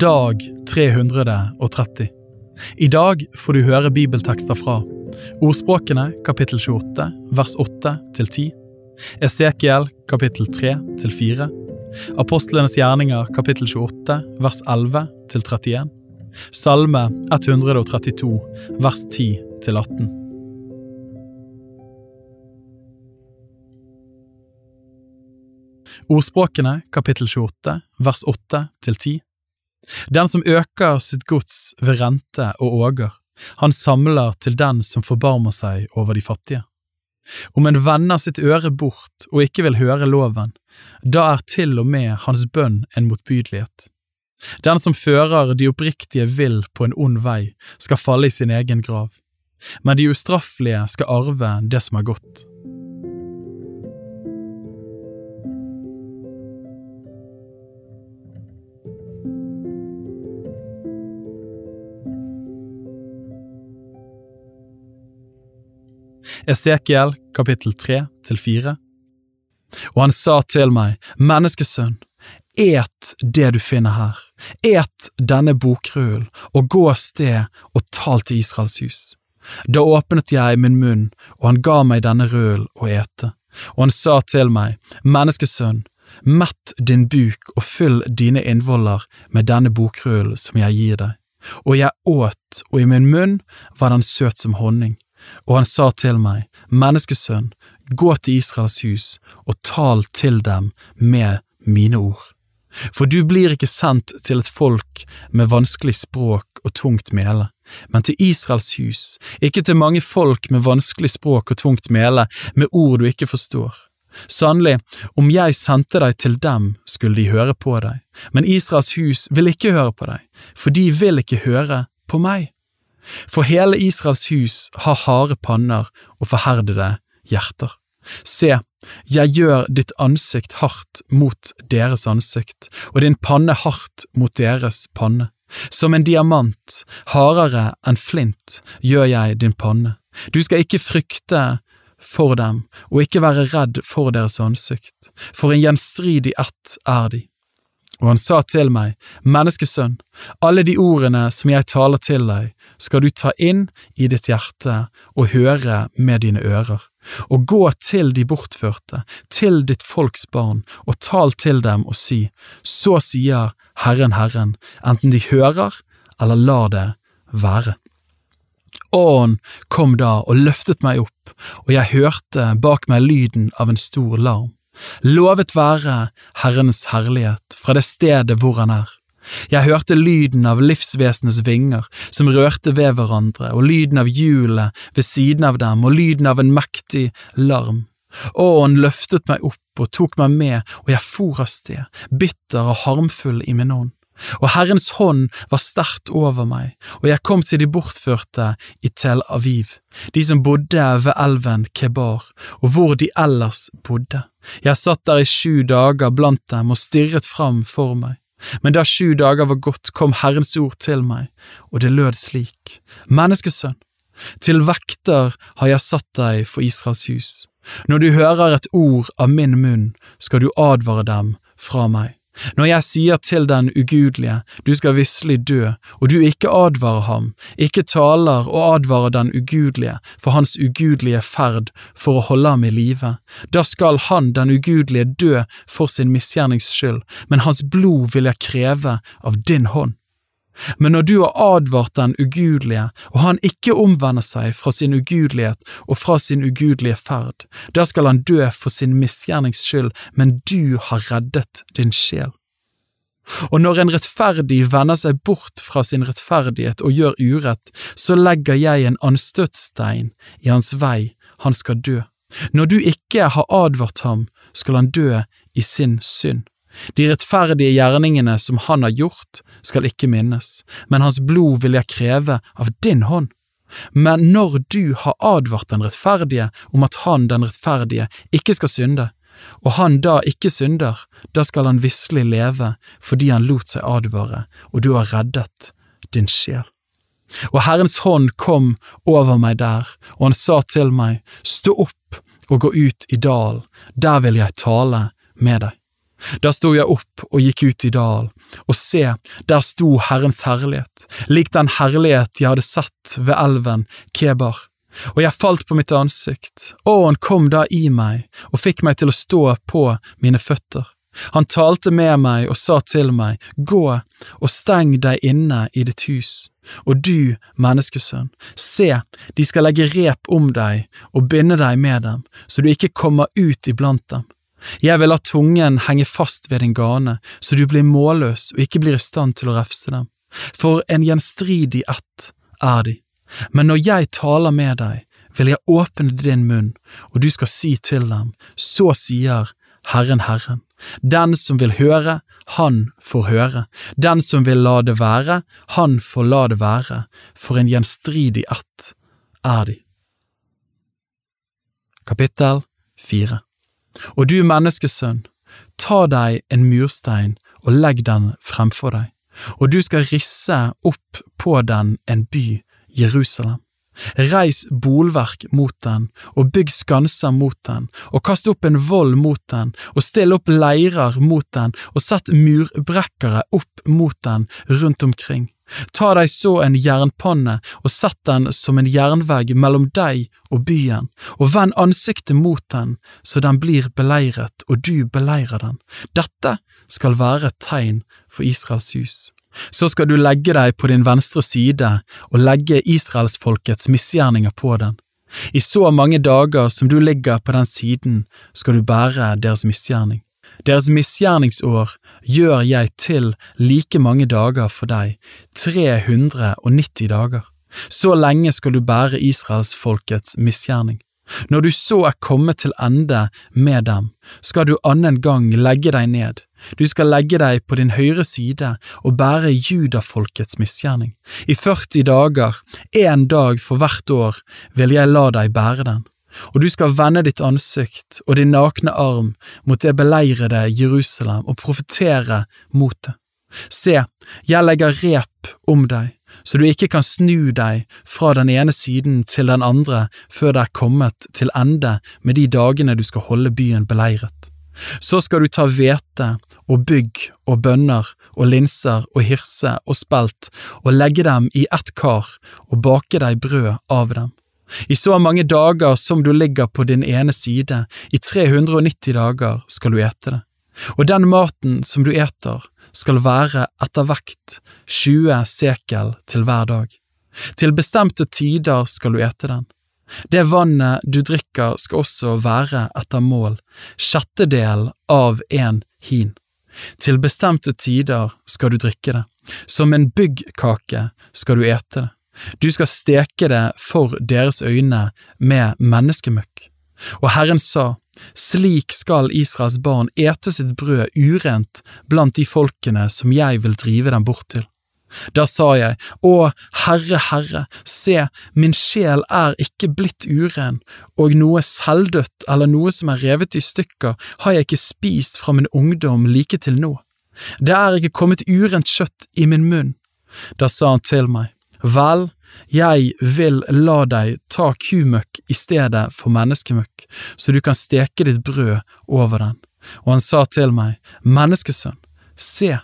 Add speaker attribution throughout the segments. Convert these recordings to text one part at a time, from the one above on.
Speaker 1: Dag 330. I dag får du høre bibeltekster fra Ordspråkene kapittel 28 vers 8 til 10, Esekiel kapittel 3 til 4, Apostlenes gjerninger kapittel 28 vers 11 til 31, Salme 132 vers 10 til 18. Ordspråkene kapittel 28 vers 8 til 10. Den som øker sitt gods ved rente og åger, han samler til den som forbarmer seg over de fattige. Om en vender sitt øre bort og ikke vil høre loven, da er til og med hans bønn en motbydelighet. Den som fører de oppriktige vill på en ond vei, skal falle i sin egen grav, men de ustraffelige skal arve det som er godt. Esekiel kapittel 3 til 4. Og han sa til meg, menneskesønn, et det du finner her, et denne bokrullen, og gå av sted og tal til Israels hus. Da åpnet jeg min munn, og han ga meg denne rullen å ete, og han sa til meg, menneskesønn, mett din buk og fyll dine innvoller med denne bokrullen som jeg gir deg. Og jeg åt, og i min munn var den søt som honning og han sa til meg, Menneskesønn, gå til Israels hus og tal til dem med mine ord. For du blir ikke sendt til et folk med vanskelig språk og tungt mele, men til Israels hus, ikke til mange folk med vanskelig språk og tungt mele, med ord du ikke forstår. Sannelig, om jeg sendte deg til dem, skulle de høre på deg, men Israels hus vil ikke høre på deg, for de vil ikke høre på meg. For hele Israels hus har harde panner og forherdede hjerter. Se, jeg gjør ditt ansikt hardt mot deres ansikt, og din panne hardt mot deres panne. Som en diamant, hardere enn flint, gjør jeg din panne. Du skal ikke frykte for dem, og ikke være redd for deres ansikt, for en gjenstridig ett er de. Og han sa til meg, Menneskesønn, alle de ordene som jeg taler til deg, skal du ta inn i ditt hjerte og høre med dine ører, og gå til de bortførte, til ditt folks barn, og tal til dem og si, så sier Herren Herren, enten de hører eller lar det være. Ånden kom da og løftet meg opp, og jeg hørte bak meg lyden av en stor larm. Lovet være Herrenes herlighet fra det stedet hvor han er. Jeg hørte lyden av livsvesenes vinger som rørte ved hverandre, og lyden av hjulet ved siden av dem, og lyden av en mektig larm. Åen løftet meg opp og tok meg med, og jeg for av sted, bitter og harmfull i min ånd. Og Herrens hånd var sterkt over meg, og jeg kom til de bortførte i Tel Aviv, de som bodde ved elven Kebar, og hvor de ellers bodde. Jeg satt der i sju dager blant dem og stirret fram for meg. Men da sju dager var gått, kom Herrens ord til meg, og det lød slik, Menneskesønn, til vekter har jeg satt deg for Israels hus. Når du hører et ord av min munn, skal du advare dem fra meg. Når jeg sier til den ugudelige, du skal visselig dø, og du ikke advarer ham, ikke taler og advarer den ugudelige for hans ugudelige ferd for å holde ham i live, da skal han, den ugudelige, dø for sin misgjernings skyld, men hans blod vil jeg kreve av din hånd. Men når du har advart den ugudelige, og han ikke omvender seg fra sin ugudelighet og fra sin ugudelige ferd, da skal han dø for sin misgjernings skyld, men du har reddet din sjel. Og når en rettferdig vender seg bort fra sin rettferdighet og gjør urett, så legger jeg en anstøtstein i hans vei, han skal dø. Når du ikke har advart ham, skal han dø i sin synd. De rettferdige gjerningene som han har gjort, skal ikke minnes, men hans blod vil jeg kreve av din hånd. Men når du har advart den rettferdige om at han, den rettferdige, ikke skal synde, og han da ikke synder, da skal han visselig leve fordi han lot seg advare, og du har reddet din sjel. Og Herrens hånd kom over meg der, og han sa til meg, stå opp og gå ut i dalen, der vil jeg tale med deg. Da sto jeg opp og gikk ut i dalen, og se, der sto Herrens herlighet, lik den herlighet jeg hadde sett ved elven Kebar. Og jeg falt på mitt ansikt, han kom da i meg og fikk meg til å stå på mine føtter. Han talte med meg og sa til meg, Gå og steng deg inne i ditt hus. Og du, menneskesønn, se, de skal legge rep om deg og binde deg med dem, så du ikke kommer ut iblant dem. Jeg vil la tungen henge fast ved din gane, så du blir målløs og ikke blir i stand til å refse dem. For en gjenstridig ett er de. Men når jeg taler med deg, vil jeg åpne din munn, og du skal si til dem, så sier Herren Herren. Den som vil høre, han får høre, den som vil la det være, han får la det være, for en gjenstridig ett er de. Kapittel 4 Og du menneskesønn, ta deg en murstein og legg den fremfor deg, og du skal risse opp på den en by, Jerusalem. Reis bolverk mot den, og bygg skanser mot den, og kast opp en vold mot den, og still opp leirer mot den, og sett murbrekkere opp mot den rundt omkring. Ta deg så en jernpanne og sett den som en jernvegg mellom deg og byen, og vend ansiktet mot den så den blir beleiret og du beleirer den. Dette skal være et tegn for Israels hus. Så skal du legge deg på din venstre side og legge israelsfolkets misgjerninger på den. I så mange dager som du ligger på den siden, skal du bære deres misgjerning. Deres misgjerningsår gjør jeg til like mange dager for deg, 390 dager. Så lenge skal du bære israelsfolkets misgjerning. Når du så er kommet til ende med dem, skal du annen gang legge deg ned, du skal legge deg på din høyre side og bære judafolkets misgjerning. I 40 dager, én dag for hvert år, vil jeg la deg bære den. Og du skal vende ditt ansikt og din nakne arm mot det beleirede Jerusalem og profetere mot det. Se, jeg legger rep om deg, så du ikke kan snu deg fra den ene siden til den andre før det er kommet til ende med de dagene du skal holde byen beleiret. Så skal du ta hvete og bygg og bønner og linser og hirse og spelt og legge dem i ett kar og bake deg brød av dem. I så mange dager som du ligger på din ene side, i 390 dager skal du ete det. Og den maten som du eter, skal være etter vekt 20 sekel til hver dag. Til bestemte tider skal du ete den. Det vannet du drikker skal også være etter mål, sjettedel av en hin. Til bestemte tider skal du drikke det, som en byggkake skal du ete det. Du skal steke det for deres øyne med menneskemøkk. Og Herren sa, slik skal Israels barn ete sitt brød urent blant de folkene som jeg vil drive dem bort til. Da sa jeg, Å, Herre, Herre, se, min sjel er ikke blitt uren, og noe selvdødt eller noe som er revet i stykker har jeg ikke spist fra min ungdom like til nå. Det er ikke kommet urent kjøtt i min munn. Da sa han til meg, Vel, jeg vil la deg ta kumøkk i stedet for menneskemøkk, så du kan steke ditt brød over den. Og han sa til meg, Menneskesønn, se,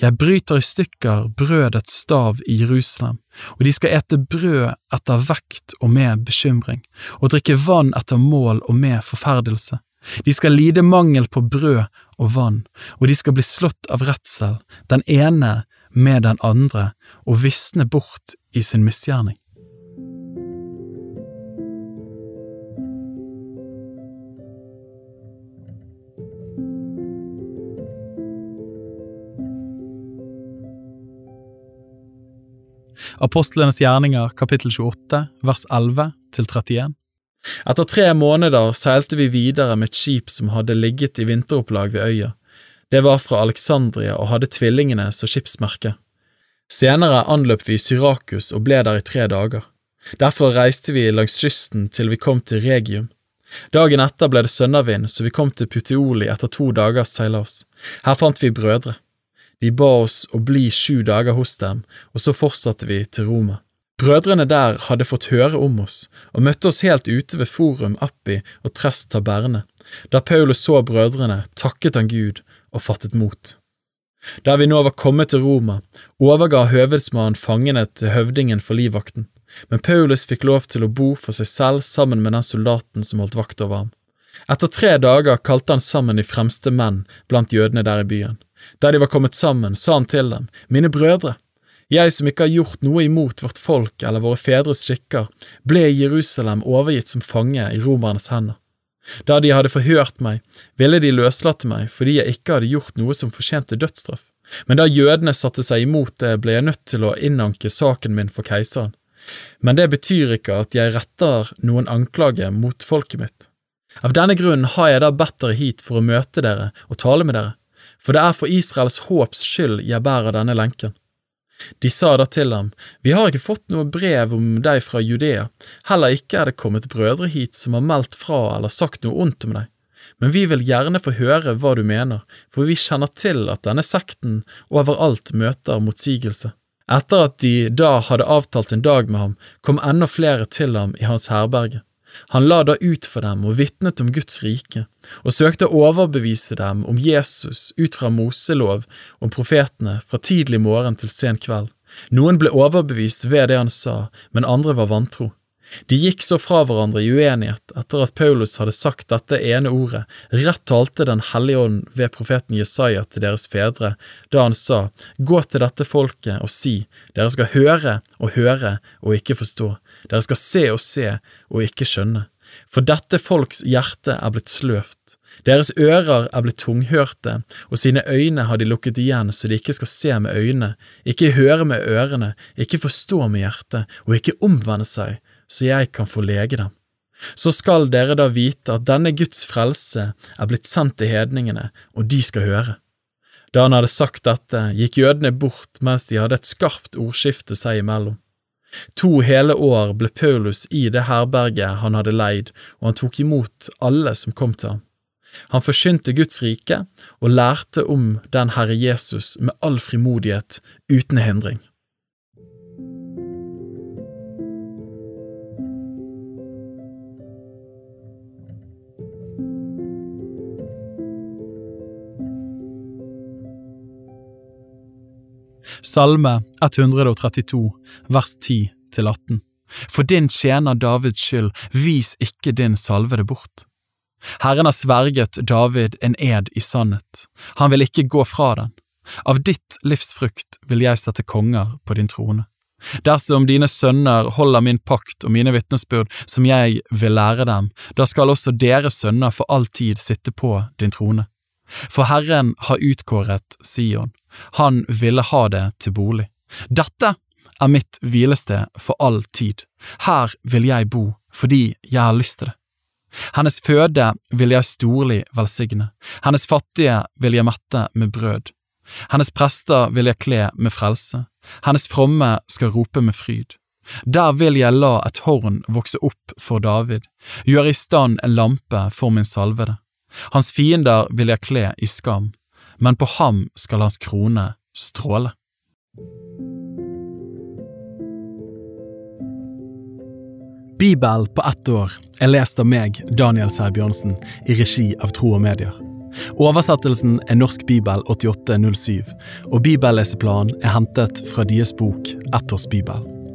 Speaker 1: jeg bryter i stykker brødets stav i Jerusalem, og de skal ete brød etter vekt og med bekymring, og drikke vann etter mål og med forferdelse. De skal lide mangel på brød og vann, og de skal bli slått av redsel, den ene med den andre, og visne bort i sin misgjerning. Apostlenes gjerninger kapittel 28 vers 11 til 31. Etter tre måneder seilte vi videre med et skip som hadde ligget i vinteropplag ved øya. Det var fra Alexandria og hadde tvillingene som skipsmerke. Senere anløp vi Syrakus og ble der i tre dager. Derfor reiste vi langs kysten til vi kom til Regium. Dagen etter ble det sønnavind, så vi kom til Puteoli etter to dagers seilas. Her fant vi brødre. De ba oss å bli sju dager hos dem, og så fortsatte vi til Roma. Brødrene der hadde fått høre om oss, og møtte oss helt ute ved Forum Appi og Trest Taberne. Da Paulus så brødrene, takket han Gud, og fattet mot. Da vi nå var kommet til Roma, overga høvedsmannen fangene til høvdingen for livvakten, men Paulus fikk lov til å bo for seg selv sammen med den soldaten som holdt vakt over ham. Etter tre dager kalte han sammen de fremste menn blant jødene der i byen. Da de var kommet sammen, sa han til dem, Mine brødre, jeg som ikke har gjort noe imot vårt folk eller våre fedres skikker, ble i Jerusalem overgitt som fange i romernes hender. Da de hadde forhørt meg, ville de løslate meg fordi jeg ikke hadde gjort noe som fortjente dødsstraff, men da jødene satte seg imot det, ble jeg nødt til å innanke saken min for keiseren. Men det betyr ikke at jeg retter noen anklage mot folket mitt. Av denne grunnen har jeg da bedt dere hit for å møte dere og tale med dere, for det er for Israels håps skyld jeg bærer denne lenken. De sa da til ham, Vi har ikke fått noe brev om deg fra Judea, heller ikke er det kommet brødre hit som har meldt fra eller sagt noe ondt om deg. Men vi vil gjerne få høre hva du mener, for vi kjenner til at denne sekten overalt møter motsigelse. Etter at de da hadde avtalt en dag med ham, kom enda flere til ham i hans herberge. Han la da ut for dem og vitnet om Guds rike, og søkte å overbevise dem om Jesus ut fra Moselov om profetene fra tidlig morgen til sen kveld. Noen ble overbevist ved det han sa, men andre var vantro. De gikk så fra hverandre i uenighet etter at Paulus hadde sagt dette ene ordet, rett talte Den hellige ånd ved profeten Jesaja til deres fedre, da han sa, Gå til dette folket og si, dere skal høre og høre og ikke forstå, dere skal se og se og ikke skjønne, for dette folks hjerte er blitt sløvt. Deres ører er blitt tunghørte, og sine øyne har de lukket igjen så de ikke skal se med øynene, ikke høre med ørene, ikke forstå med hjertet, og ikke omvende seg, så jeg kan få lege dem. Så skal dere da vite at denne Guds frelse er blitt sendt til hedningene, og de skal høre. Da han hadde sagt dette, gikk jødene bort mens de hadde et skarpt ordskifte seg imellom. To hele år ble Paulus i det herberget han hadde leid, og han tok imot alle som kom til ham. Han forsynte Guds rike og lærte om den Herre Jesus med all frimodighet, uten hindring. Salme 132, vers 10 til 18. For din tjener Davids skyld, vis ikke din salvede bort. Herren har sverget David en ed i sannhet, han vil ikke gå fra den. Av ditt livsfrukt vil jeg sette konger på din trone. Dersom dine sønner holder min pakt og mine vitnesbyrd som jeg vil lære dem, da skal også deres sønner for all tid sitte på din trone. For Herren har utkåret Sion, han ville ha det til bolig. Dette er mitt hvilested for all tid, her vil jeg bo fordi jeg har lyst til det. Hennes føde vil jeg storlig velsigne, hennes fattige vil jeg mette med brød. Hennes prester vil jeg kle med frelse, hennes fromme skal rope med fryd. Der vil jeg la et horn vokse opp for David, gjøre i stand en lampe for min salvede. Hans fiender vil jeg kle i skam, men på ham skal hans krone stråle. Bibel på ett år er lest av meg, Daniel Sæbjørnsen, i regi av Tro og Medier. Oversettelsen er Norsk bibel 8807, og bibelleseplanen er hentet fra deres bok Ett års bibel.